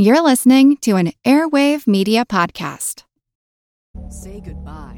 You're listening to an Airwave Media Podcast. Say goodbye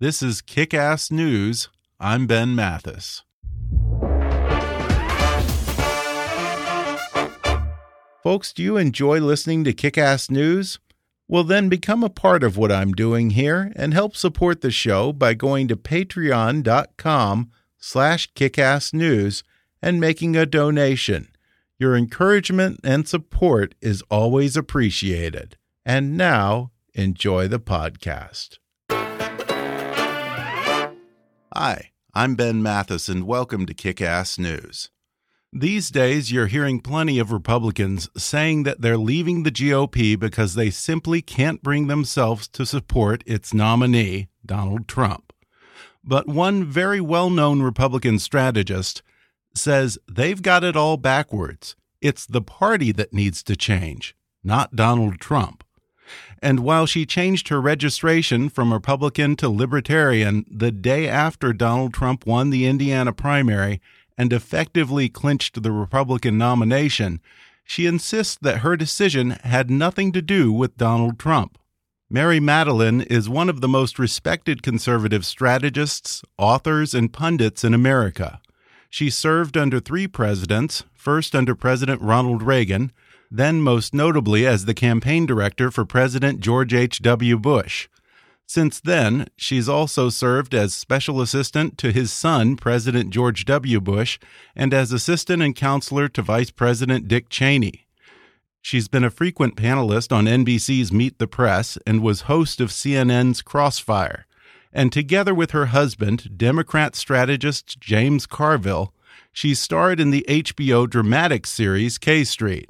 This is Kick Ass News. I'm Ben Mathis. Folks, do you enjoy listening to Kick Ass News? Well, then become a part of what I'm doing here and help support the show by going to patreon.com slash kickassnews and making a donation. Your encouragement and support is always appreciated. And now, enjoy the podcast. Hi, I'm Ben Mathis, and welcome to Kick Ass News. These days, you're hearing plenty of Republicans saying that they're leaving the GOP because they simply can't bring themselves to support its nominee, Donald Trump. But one very well known Republican strategist says they've got it all backwards. It's the party that needs to change, not Donald Trump. And while she changed her registration from Republican to Libertarian the day after Donald Trump won the Indiana primary and effectively clinched the Republican nomination, she insists that her decision had nothing to do with Donald Trump. Mary Matalin is one of the most respected conservative strategists, authors, and pundits in America. She served under three presidents, first under President Ronald Reagan, then most notably as the campaign director for President George H.W. Bush. Since then, she's also served as special assistant to his son, President George W. Bush, and as assistant and counselor to Vice President Dick Cheney. She's been a frequent panelist on NBC's Meet the Press and was host of CNN's Crossfire. And together with her husband, Democrat strategist James Carville, she starred in the HBO dramatic series K Street.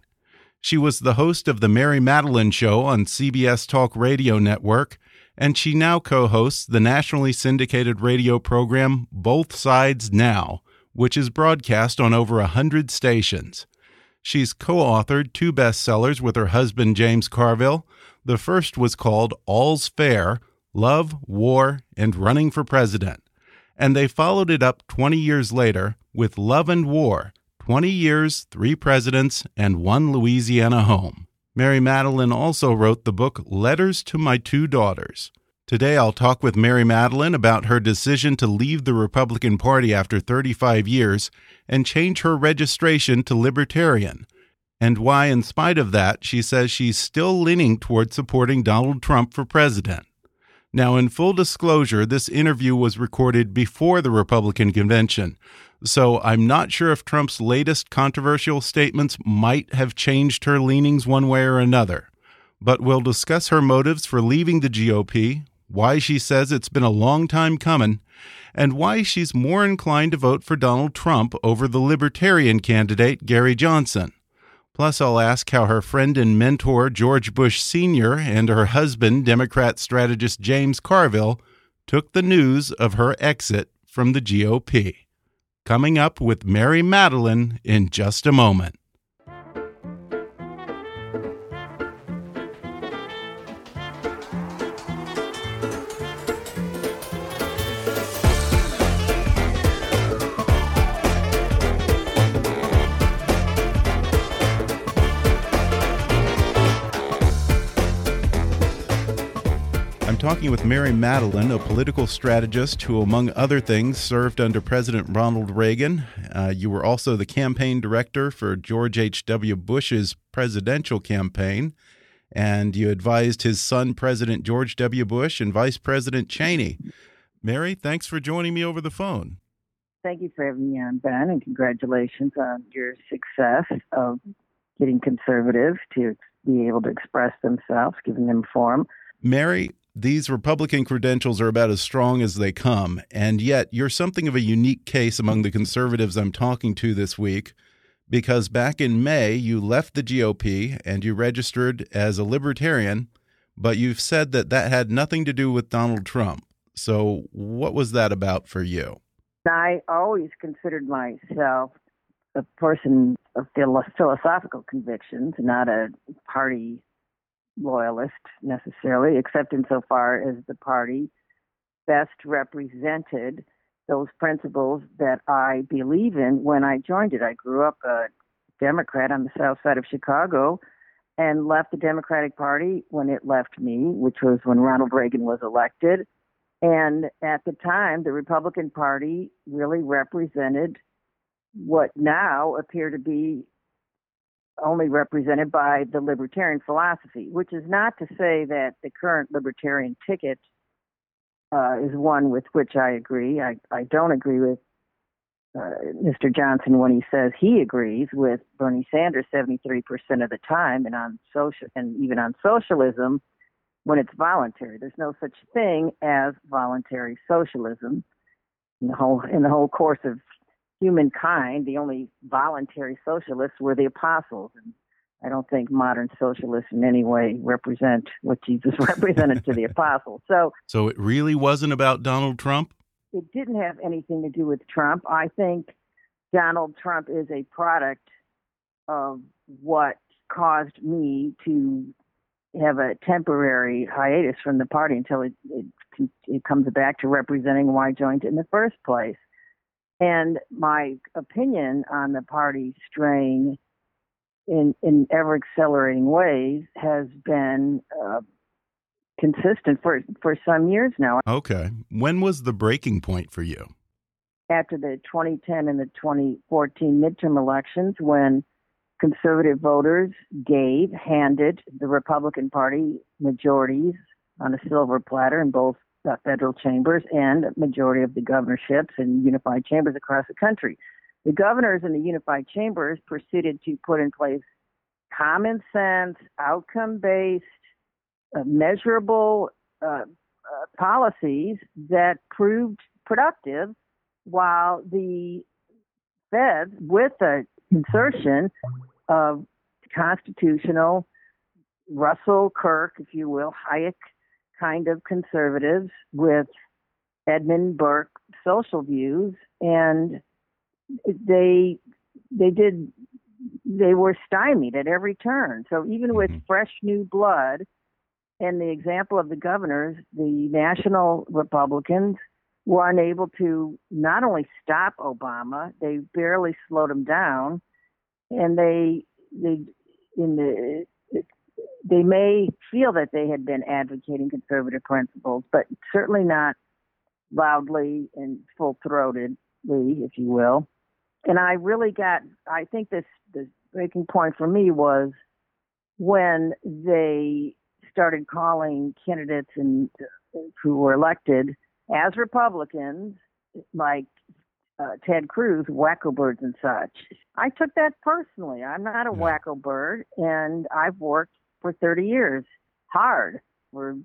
She was the host of The Mary Matalin Show on CBS Talk Radio Network, and she now co hosts the nationally syndicated radio program Both Sides Now, which is broadcast on over a hundred stations. She's co authored two bestsellers with her husband, James Carville. The first was called All's Fair Love, War, and Running for President. And they followed it up 20 years later with Love and War 20 years, three presidents, and one Louisiana home. Mary Matalin also wrote the book Letters to My Two Daughters. Today I'll talk with Mary Matalin about her decision to leave the Republican Party after 35 years and change her registration to Libertarian, and why, in spite of that, she says she's still leaning toward supporting Donald Trump for president. Now, in full disclosure, this interview was recorded before the Republican convention, so I'm not sure if Trump's latest controversial statements might have changed her leanings one way or another. But we'll discuss her motives for leaving the GOP, why she says it's been a long time coming, and why she's more inclined to vote for Donald Trump over the Libertarian candidate Gary Johnson. Plus, I'll ask how her friend and mentor George Bush Sr. and her husband, Democrat strategist James Carville, took the news of her exit from the GOP coming up with Mary Matalin in just a moment. Talking with Mary Matalin, a political strategist who, among other things, served under President Ronald Reagan. Uh, you were also the campaign director for George H.W. Bush's presidential campaign. and you advised his son, President George W. Bush, and Vice President Cheney. Mary, thanks for joining me over the phone. Thank you for having me on, Ben, and congratulations on your success of getting conservatives to be able to express themselves, giving them form. Mary, these Republican credentials are about as strong as they come, and yet you're something of a unique case among the conservatives I'm talking to this week because back in May you left the GOP and you registered as a libertarian, but you've said that that had nothing to do with Donald Trump. So, what was that about for you? I always considered myself a person of philosophical convictions, not a party loyalist necessarily, except insofar as the party best represented those principles that I believe in when I joined it. I grew up a Democrat on the south side of Chicago and left the Democratic Party when it left me, which was when Ronald Reagan was elected. And at the time, the Republican Party really represented what now appear to be only represented by the libertarian philosophy, which is not to say that the current libertarian ticket uh, is one with which I agree. I, I don't agree with uh, Mr. Johnson when he says he agrees with Bernie Sanders 73% of the time, and on social and even on socialism when it's voluntary. There's no such thing as voluntary socialism. In the whole in the whole course of humankind, the only voluntary socialists were the apostles, and I don't think modern socialists in any way represent what Jesus represented to the apostles. So, so it really wasn't about Donald Trump. It didn't have anything to do with Trump. I think Donald Trump is a product of what caused me to have a temporary hiatus from the party until it, it, it comes back to representing why I joined it in the first place. And my opinion on the party straying in, in ever accelerating ways has been uh, consistent for, for some years now. Okay. When was the breaking point for you? After the 2010 and the 2014 midterm elections, when conservative voters gave, handed the Republican Party majorities on a silver platter in both uh, federal chambers and majority of the governorships and unified chambers across the country. The governors in the unified chambers proceeded to put in place common sense, outcome based, uh, measurable uh, uh, policies that proved productive, while the feds, with the insertion of constitutional Russell Kirk, if you will, Hayek kind of conservatives with Edmund Burke social views, and they they did they were stymied at every turn. So even with mm-hmm. fresh new blood, and the example of the governors, the national Republicans were unable to not only stop Obama, they barely slowed him down, and they they in the they may feel that they had been advocating conservative principles, but certainly not loudly and full throatedly, if you will. And I really got, I think this, the breaking point for me was when they started calling candidates and who were elected as Republicans, like uh, Ted Cruz, wacko birds and such. I took that personally. I'm not a yeah. wacko bird, and I've worked for 30 years, hard for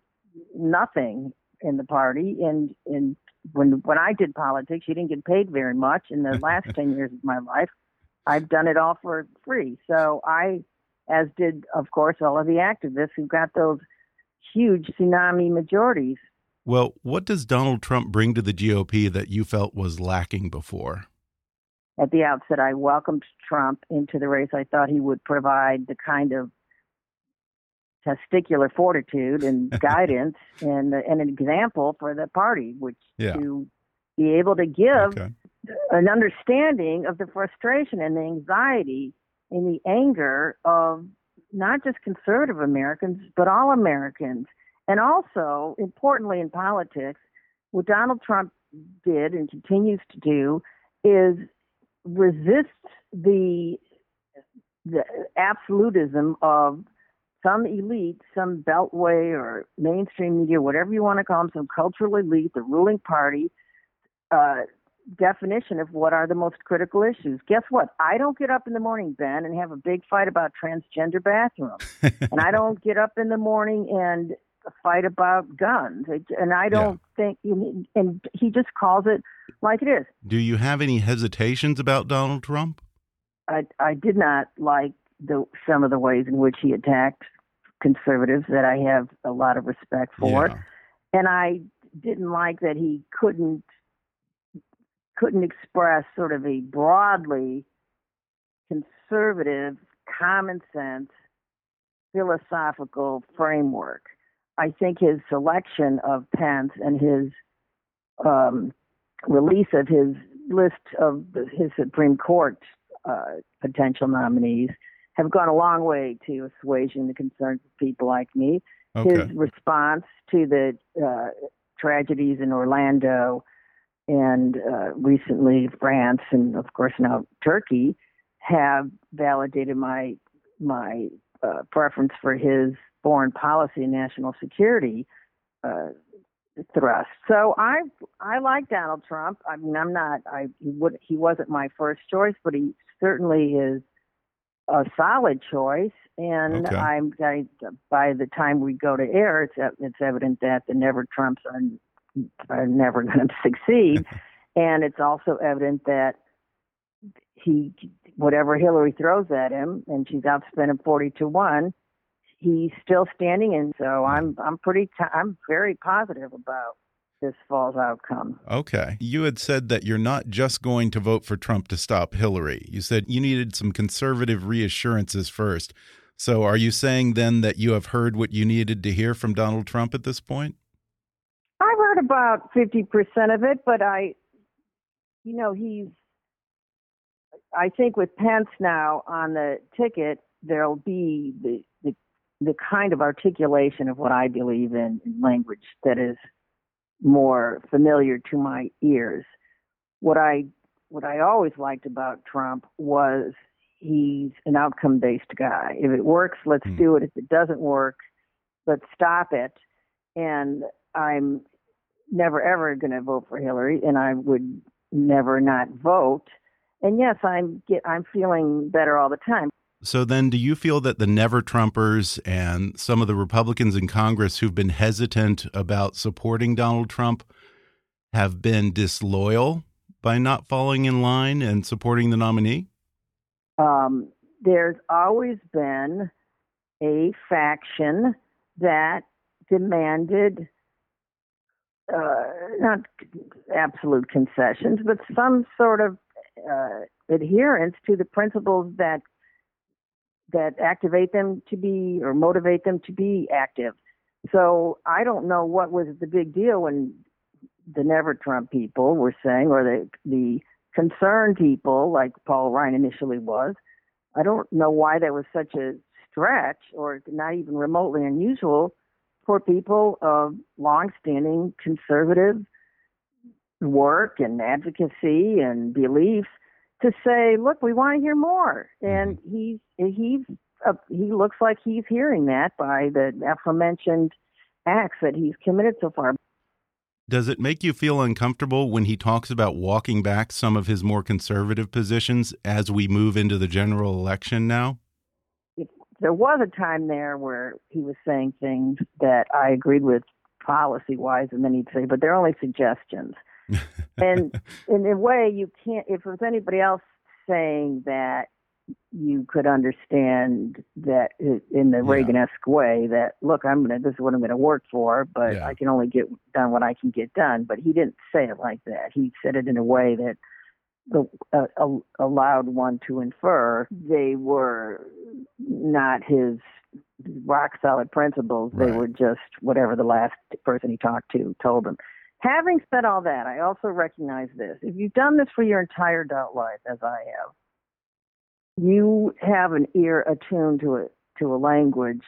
nothing in the party. And and when when I did politics, you didn't get paid very much. In the last 10 years of my life, I've done it all for free. So I, as did of course all of the activists who got those huge tsunami majorities. Well, what does Donald Trump bring to the GOP that you felt was lacking before? At the outset, I welcomed Trump into the race. I thought he would provide the kind of testicular fortitude and guidance and and an example for the party, which yeah. to be able to give okay. an understanding of the frustration and the anxiety and the anger of not just conservative Americans but all Americans, and also importantly in politics, what Donald Trump did and continues to do is resist the the absolutism of some elite, some beltway or mainstream media, whatever you want to call them, some cultural elite, the ruling party, uh, definition of what are the most critical issues. Guess what? I don't get up in the morning, Ben, and have a big fight about transgender bathrooms. and I don't get up in the morning and fight about guns. And I don't yeah. think, and he just calls it like it is. Do you have any hesitations about Donald Trump? I, I did not like the some of the ways in which he attacked conservatives that I have a lot of respect for. Yeah. And I didn't like that he couldn't couldn't express sort of a broadly conservative, common sense, philosophical framework. I think his selection of Pence and his um, release of his list of his Supreme Court uh, potential nominees have gone a long way to assuaging the concerns of people like me. Okay. His response to the uh, tragedies in Orlando and uh, recently France and of course now Turkey have validated my my uh, preference for his foreign policy and national security uh, thrust. So I I like Donald Trump. I mean I'm not I he would he wasn't my first choice, but he certainly is a solid choice. And okay. I'm I, by the time we go to air, it's it's evident that the never Trumps are are never going to succeed. and it's also evident that he, whatever Hillary throws at him, and she's outspent him forty to one, he's still standing. And so I'm, I'm pretty, I'm very positive about this fall's outcome. Okay. You had said that you're not just going to vote for Trump to stop Hillary. You said you needed some conservative reassurances first. So are you saying then that you have heard what you needed to hear from Donald Trump at this point? I've heard about 50% of it, but I, you know, he's, I think with Pence now on the ticket, there'll be the, the, the kind of articulation of what I believe in, in language that is more familiar to my ears. What I what I always liked about Trump was he's an outcome based guy. If it works, let's mm. do it. If it doesn't work, let's stop it. And I'm never ever going to vote for Hillary, and I would never not vote. And yes, I'm get, I'm feeling better all the time. So then, do you feel that the never Trumpers and some of the Republicans in Congress who've been hesitant about supporting Donald Trump have been disloyal by not falling in line and supporting the nominee? Um, there's always been a faction that demanded uh, not absolute concessions, but some sort of uh, adherence to the principles that that activate them to be or motivate them to be active. So I don't know what was the big deal when the Never Trump people were saying, or the the concerned people, like Paul Ryan initially was. I don't know why that was such a stretch, or not even remotely unusual for people of longstanding conservative work and advocacy and belief to say, look, we want to hear more. And mm-hmm. he's he's uh, he looks like he's hearing that by the aforementioned acts that he's committed so far. Does it make you feel uncomfortable when he talks about walking back some of his more conservative positions as we move into the general election now? there was a time there where he was saying things that I agreed with policy wise, and then he'd say, but they're only suggestions and in a way, you can't. If it was anybody else saying that, you could understand that in the yeah. Reagan-esque way that look, I'm gonna. This is what I'm gonna work for, but yeah. I can only get done what I can get done. But he didn't say it like that. He said it in a way that the, uh, allowed one to infer they were not his rock solid principles. Right. They were just whatever the last person he talked to told him. Having said all that, I also recognize this. If you've done this for your entire adult life, as I have, you have an ear attuned to it to a language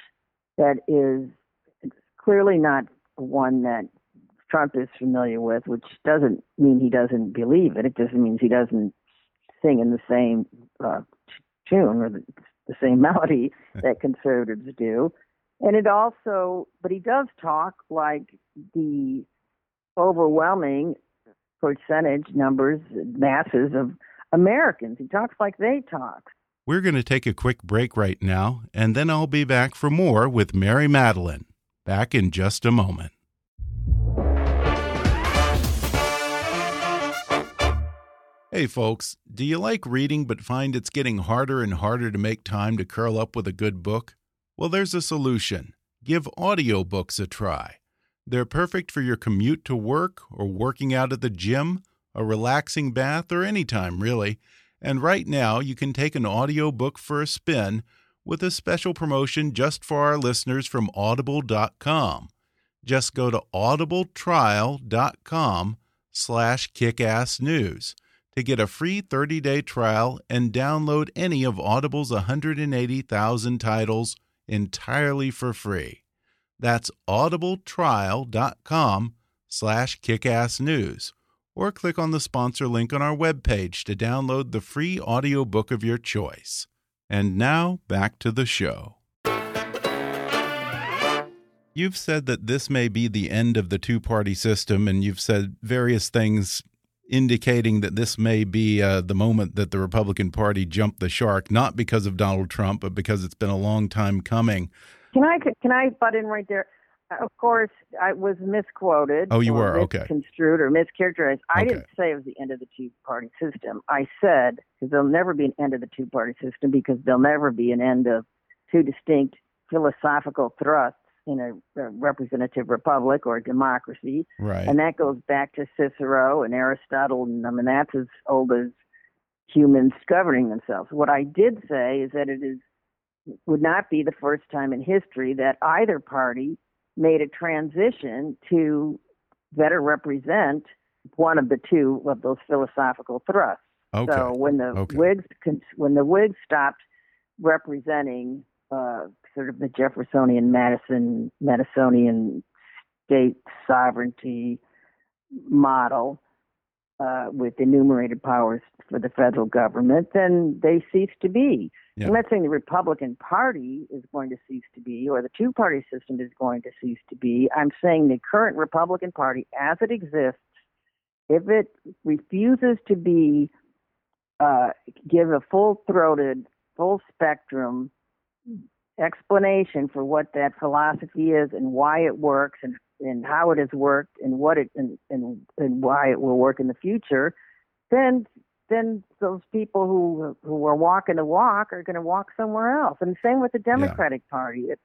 that is clearly not one that Trump is familiar with, which doesn't mean he doesn't believe it. It just means he doesn't sing in the same uh, tune or the, the same melody that conservatives do. And it also, but he does talk like the overwhelming percentage numbers, masses of Americans. He talks like they talk. We're going to take a quick break right now, and then I'll be back for more with Mary Matalin. Back in just a moment. Hey, folks, do you like reading but find it's getting harder and harder to make time to curl up with a good book? Well, there's a solution. Give audiobooks a try. They're perfect for your commute to work or working out at the gym, a relaxing bath, or anytime, really. And right now, you can take an audiobook for a spin with a special promotion just for our listeners from audible.com. Just go to audibletrial.com slash kickassnews to get a free 30-day trial and download any of Audible's 180,000 titles entirely for free. That's audibletrial.com slash kickassnews or click on the sponsor link on our webpage to download the free audiobook of your choice. And now back to the show. You've said that this may be the end of the two party system, and you've said various things indicating that this may be uh, the moment that the Republican Party jumped the shark, not because of Donald Trump, but because it's been a long time coming. Can I can I butt in right there? Uh, of course, I was misquoted. Oh, you were okay. Construed or mischaracterized. I okay. didn't say it was the end of the two-party system. I said because there'll never be an end of the two-party system because there'll never be an end of two distinct philosophical thrusts in a, a representative republic or a democracy. Right. And that goes back to Cicero and Aristotle, and I mean that's as old as humans governing themselves. What I did say is that it is would not be the first time in history that either party made a transition to better represent one of the two of those philosophical thrusts. Okay. So when the okay. Whigs when the Whigs stopped representing uh, sort of the Jeffersonian Madison Madisonian state sovereignty model uh, with enumerated powers for the federal government, then they cease to be. Yeah. I'm not saying the Republican Party is going to cease to be or the two party system is going to cease to be. I'm saying the current Republican Party, as it exists, if it refuses to be, uh, give a full throated, full spectrum explanation for what that philosophy is and why it works and, and how it has worked and what it and, and and why it will work in the future, then then those people who who are walking the walk are going to walk somewhere else. And same with the Democratic yeah. Party. It,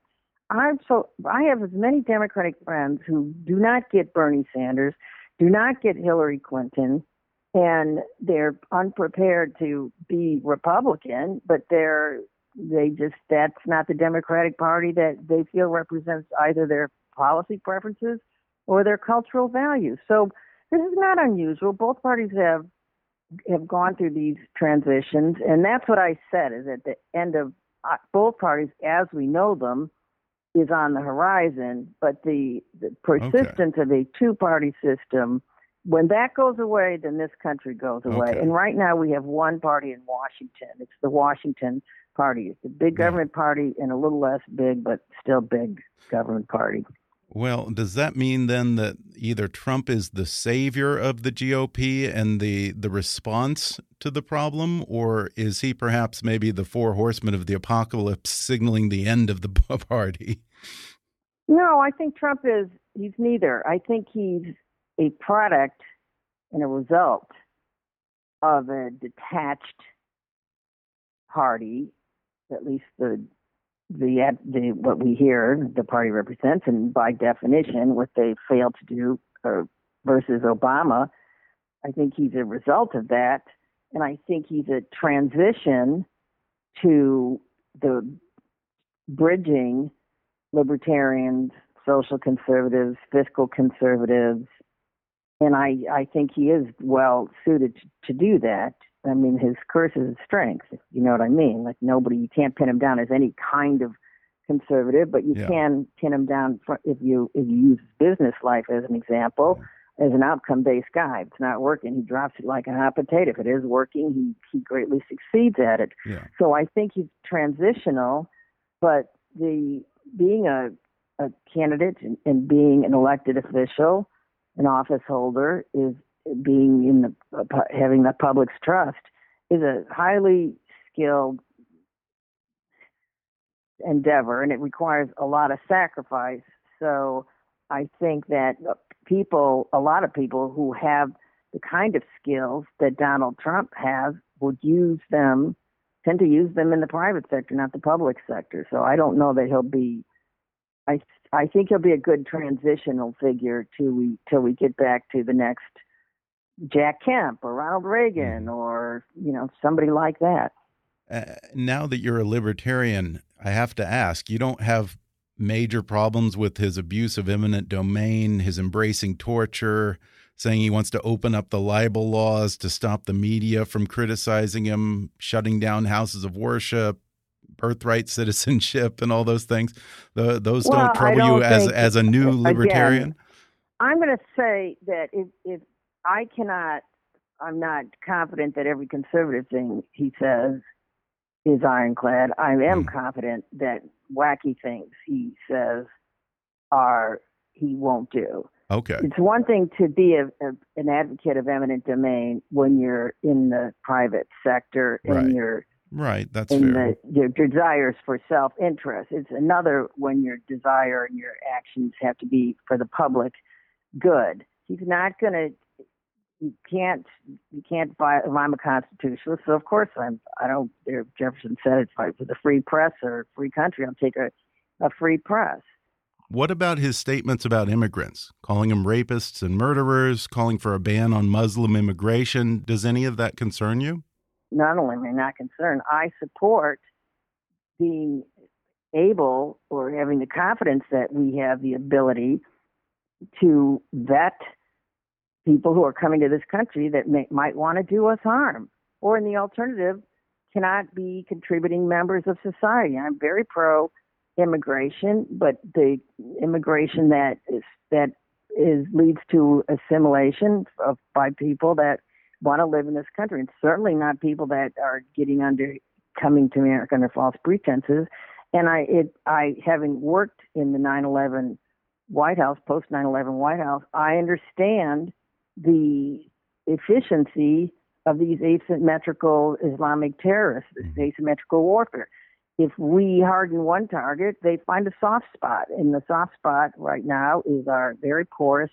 I'm so I have as many Democratic friends who do not get Bernie Sanders, do not get Hillary Clinton, and they're unprepared to be Republican, but they're they just that's not the Democratic Party that they feel represents either their policy preferences or their cultural values. So this is not unusual. Both parties have have gone through these transitions, and that's what I said is at the end of uh, both parties, as we know them, is on the horizon. But the, the persistence okay. of a two-party system, when that goes away, then this country goes away. Okay. And right now we have one party in Washington. It's the Washington party. It's a big government yeah. party and a little less big, but still big government party. Well, does that mean then that either Trump is the savior of the GOP and the the response to the problem, or is he perhaps maybe the four horsemen of the apocalypse signaling the end of the party? No, I think Trump is he's neither. I think he's a product and a result of a detached party, at least the the the what we hear the party represents, and by definition, what they failed to do uh, versus Obama. I think he's a result of that, and I think he's a transition to the bridging libertarians, social conservatives, fiscal conservatives, and I I think he is well suited to, to do that. I mean, his curse is his strength. You know what I mean? Like nobody, you can't pin him down as any kind of conservative, but you yeah. can pin him down for, if you if you use business life as an example, yeah. as an outcome-based guy. If it's not working, he drops it like a hot potato. If it is working, he he greatly succeeds at it. Yeah. So I think he's transitional, but the being a, a candidate and, and being an elected official, an office holder, is being in the uh, having the public's trust is a highly skilled endeavor, and it requires a lot of sacrifice. So I think that people, a lot of people who have the kind of skills that Donald Trump has, would use them, tend to use them in the private sector, not the public sector. So I don't know that he'll be. I I think he'll be a good transitional figure till we till we get back to the next Jack Kemp or Ronald Reagan mm. or you know somebody like that. Uh, now that you're a libertarian, I have to ask: you don't have major problems with his abuse of eminent domain, his embracing torture, saying he wants to open up the libel laws to stop the media from criticizing him, shutting down houses of worship, birthright citizenship, and all those things. The, those well, don't trouble don't you as as a new libertarian. Again, I'm going to say that if, if I cannot, I'm not confident that every conservative thing he says is ironclad. I am mm. confident that wacky things he says are he won't do. Okay. It's one thing to be a, a, an advocate of eminent domain when you're in the private sector and right. you're right. That's in fair. The, your desires for self-interest. It's another when your desire and your actions have to be for the public good. He's not going to you can't you can't buy. I'm a constitutionalist, so of course I'm. I don't. Jefferson said it's fight for the free press or free country. I'll take a a free press. What about his statements about immigrants, calling them rapists and murderers, calling for a ban on Muslim immigration? Does any of that concern you? Not only am I not concerned, I support being able or having the confidence that we have the ability to vet people who are coming to this country that may, might want to do us harm, or in the alternative, cannot be contributing members of society. I'm very pro immigration, but the immigration that is that is leads to assimilation of by people that want to live in this country, and certainly not people that are getting under coming to America under false pretenses. And I it I having worked in the 9/11 White House, post 9/11 White House, I understand the efficiency of these asymmetrical Islamic terrorists, this mm-hmm. asymmetrical warfare. If we harden one target, they find a soft spot. And the soft spot right now is our very porous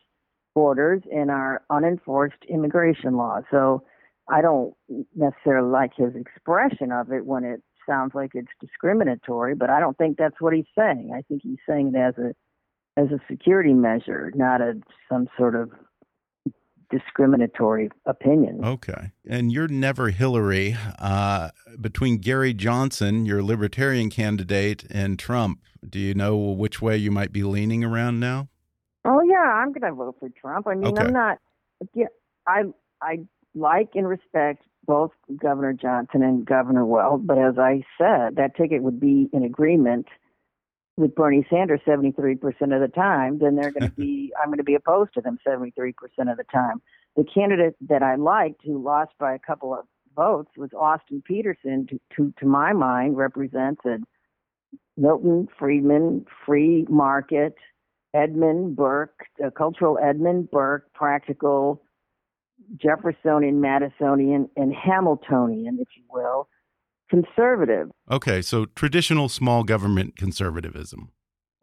borders and our unenforced immigration law. So I don't necessarily like his expression of it when it sounds like it's discriminatory, but I don't think that's what he's saying. I think he's saying it as a as a security measure, not a some sort of discriminatory opinion. Okay. And you're never Hillary. Uh, between Gary Johnson, your libertarian candidate, and Trump, do you know which way you might be leaning around now? Oh yeah, I'm going to vote for Trump. I mean, okay. I'm not. Yeah, I I like and respect both Governor Johnson and Governor Weld, but as I said, that ticket would be in agreement with Bernie Sanders 73% of the time, then they're going to be, I'm going to be opposed to them 73% of the time. The candidate that I liked who lost by a couple of votes was Austin Petersen, to, to, to my mind, represents a Milton Friedman, free market, Edmund Burke, a cultural Edmund Burke, practical Jeffersonian, Madisonian, and Hamiltonian, if you will, conservative. Okay, so traditional small government conservatism.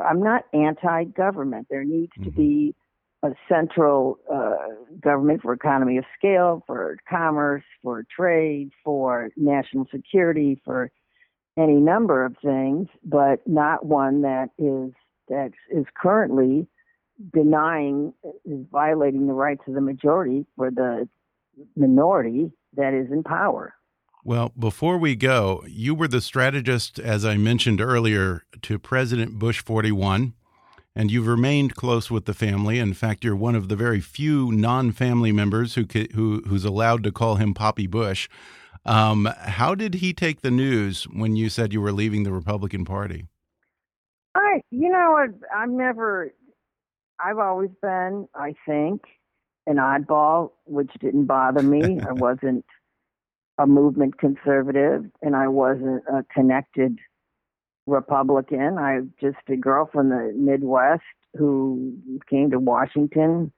I'm not anti government. There needs mm -hmm. to be a central uh, government for economy of scale, for commerce, for trade, for national security, for any number of things, but not one that is that is currently denying is violating the rights of the majority for the minority that is in power. Well, before we go, you were the strategist, as I mentioned earlier, to President Bush 41, and you've remained close with the family. In fact, you're one of the very few non-family members who, who who's allowed to call him Poppy Bush. Um, how did he take the news when you said you were leaving the Republican Party? I, you know, I, I'm never. I've always been, I think, an oddball, which didn't bother me. I wasn't a movement conservative and I wasn't a connected Republican. I just a girl from the Midwest who came to Washington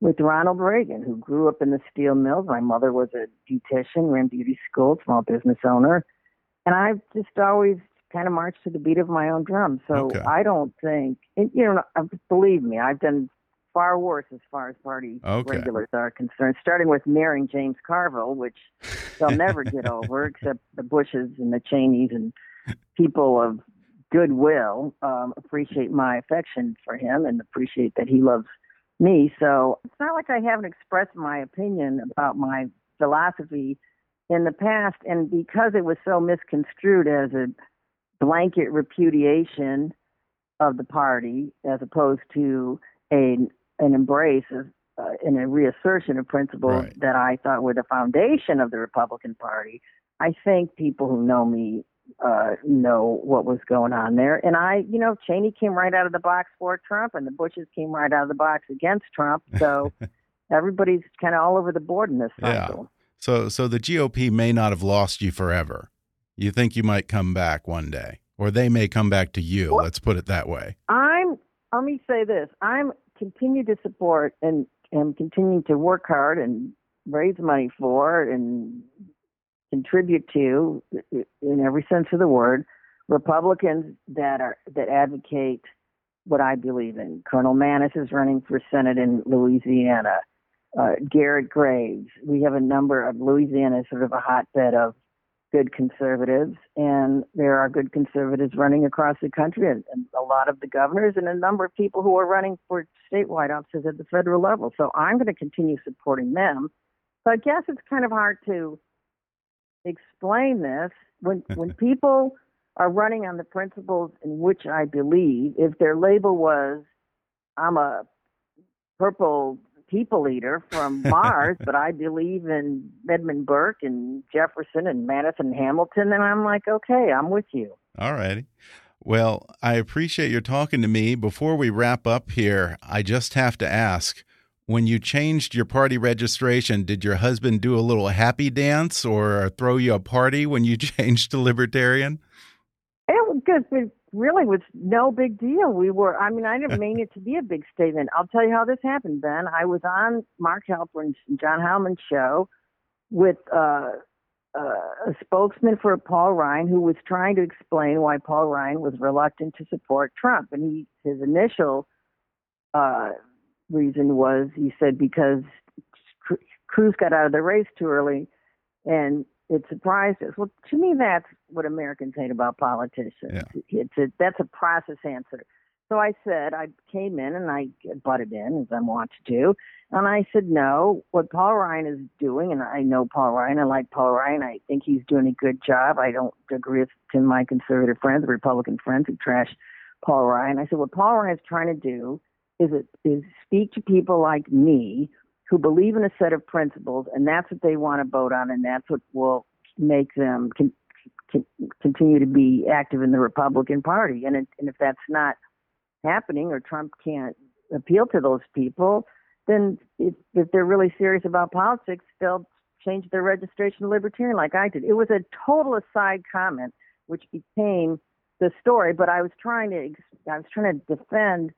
with Ronald Reagan, who grew up in the steel mills. My mother was a beautician, ran beauty school, small business owner, and I've just always kind of marched to the beat of my own drum. So Okay. I don't think, and, you know, believe me, I've done far worse as far as party Okay. regulars are concerned. Starting with marrying James Carville, which they'll never get over, except the Bushes and the Cheneys and people of goodwill um, appreciate my affection for him and appreciate that he loves me. So it's not like I haven't expressed my opinion about my philosophy in the past, and because it was so misconstrued as a blanket repudiation of the party as opposed to a an embrace of uh, and a reassertion of principles Right. that I thought were the foundation of the Republican Party. I think people who know me uh, know what was going on there. And I, you know, Cheney came right out of the box for Trump, and the Bushes came right out of the box against Trump. So everybody's kind of all over the board in this Yeah. So, so the GOP may not have lost you forever. You think you might come back one day, or they may come back to you. Let's put it that way. I'm. Let me say this: I'm continue to support and am continuing to work hard and raise money for and contribute to, in every sense of the word, Republicans that are that advocate what I believe in. Colonel Maness is running for Senate in Louisiana. Uh, Garrett Graves. We have a number of Louisiana sort of a hotbed of good conservatives, and there are good conservatives running across the country, and, and a lot of the governors, and a number of people who are running for statewide offices at the federal level. So I'm going to continue supporting them. So I guess it's kind of hard to explain this when when people are running on the principles in which I believe. If their label was, "I'm a purple people eater from Mars, but I believe in Edmund Burke and Jefferson and Madison and Hamilton, and I'm like, okay, I'm with you. All righty. Well, I appreciate your talking to me. Before we wrap up here, I just have to ask when you changed your party registration, did your husband do a little happy dance or throw you a party when you changed to libertarian? It was. It really was no big deal. We were, I mean, I didn't mean it to be a big statement. I'll tell you how this happened, Ben. I was on Mark Halperin's John Heilemann's show with uh, uh, a spokesman for Paul Ryan who was trying to explain why Paul Ryan was reluctant to support Trump. And he, his initial uh, reason was he said because Cru- Cruz got out of the race too early and it surprised us. Well, to me, that's what Americans hate about politicians. It's a, that's a process answer. So I said, I came in and I butted in, as I'm wont to do. And I said, no, what Paul Ryan is doing, and I know Paul Ryan, I like Paul Ryan, I think he's doing a good job. I don't agree with to my conservative friends, Republican friends who trash Paul Ryan. I said, what Paul Ryan is trying to do is, it, is speak to people like me who believe in a set of principles, and that's what they want to vote on, and that's what will make them con- con- continue to be active in the Republican Party. And, it, and if that's not happening, or Trump can't appeal to those people, then if, if they're really serious about politics, they'll change their registration to libertarian, like I did. It was a total aside comment, which became the story. But I was trying to, I was trying to defend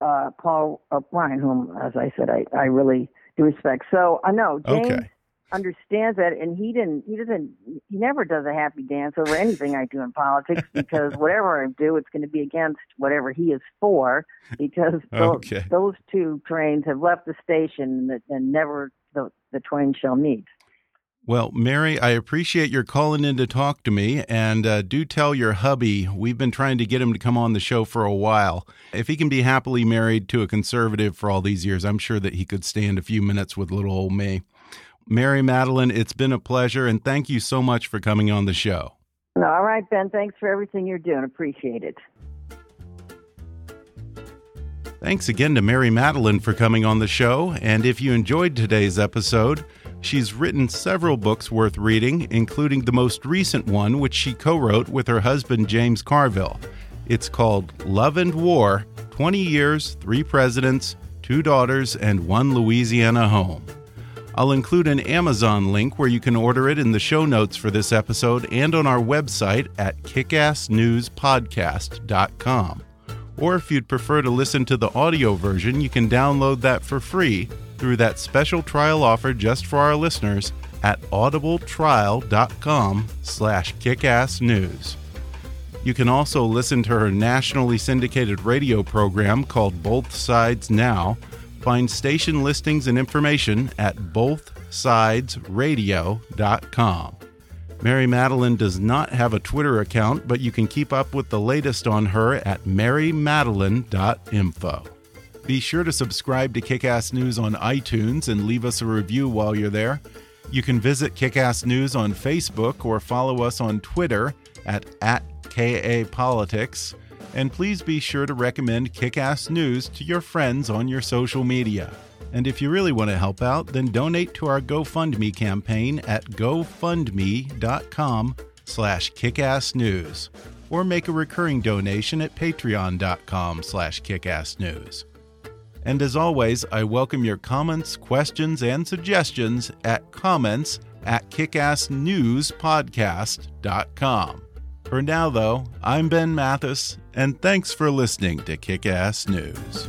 uh, Paul Ryan, whom, as I said, I, I really do respect. So I know James Okay. understands that, and he didn't. He doesn't. He never does a happy dance over anything I do in politics because whatever I do, it's going to be against whatever he is for. Because Okay. those two trains have left the station, and, and never the the twain shall meet. Well, Mary, I appreciate your calling in to talk to me. And uh, do tell your hubby, we've been trying to get him to come on the show for a while. If he can be happily married to a conservative for all these years, I'm sure that he could stand a few minutes with little old me. Mary Matalin, it's been a pleasure. And thank you so much for coming on the show. All right, Ben. Thanks for everything you're doing. Appreciate it. Thanks again to Mary Matalin for coming on the show. And if you enjoyed today's episode, she's written several books worth reading, including the most recent one, which she co wrote with her husband, James Carville. It's called Love and War 20 Years, Three Presidents, Two Daughters, and One Louisiana Home. I'll include an Amazon link where you can order it in the show notes for this episode and on our website at kickassnewspodcast.com. Or if you'd prefer to listen to the audio version, you can download that for free through that special trial offer just for our listeners at audibletrial.com slash kickassnews. You can also listen to her nationally syndicated radio program called Both Sides Now. Find station listings and information at bothsidesradio.com. Mary Matalin does not have a Twitter account, but you can keep up with the latest on her at marymatalin.info. Be sure to subscribe to Kickass News on iTunes and leave us a review while you're there. You can visit Kickass News on Facebook or follow us on Twitter at, at KAPolitics. And please be sure to recommend Kickass News to your friends on your social media. And if you really want to help out, then donate to our GoFundMe campaign at gofundme.com slash kickassnews or make a recurring donation at patreon.com slash kickassnews. And as always, I welcome your comments, questions, and suggestions at comments at kickassnewspodcast.com. For now, though, I'm Ben Mathis, and thanks for listening to Kickass News.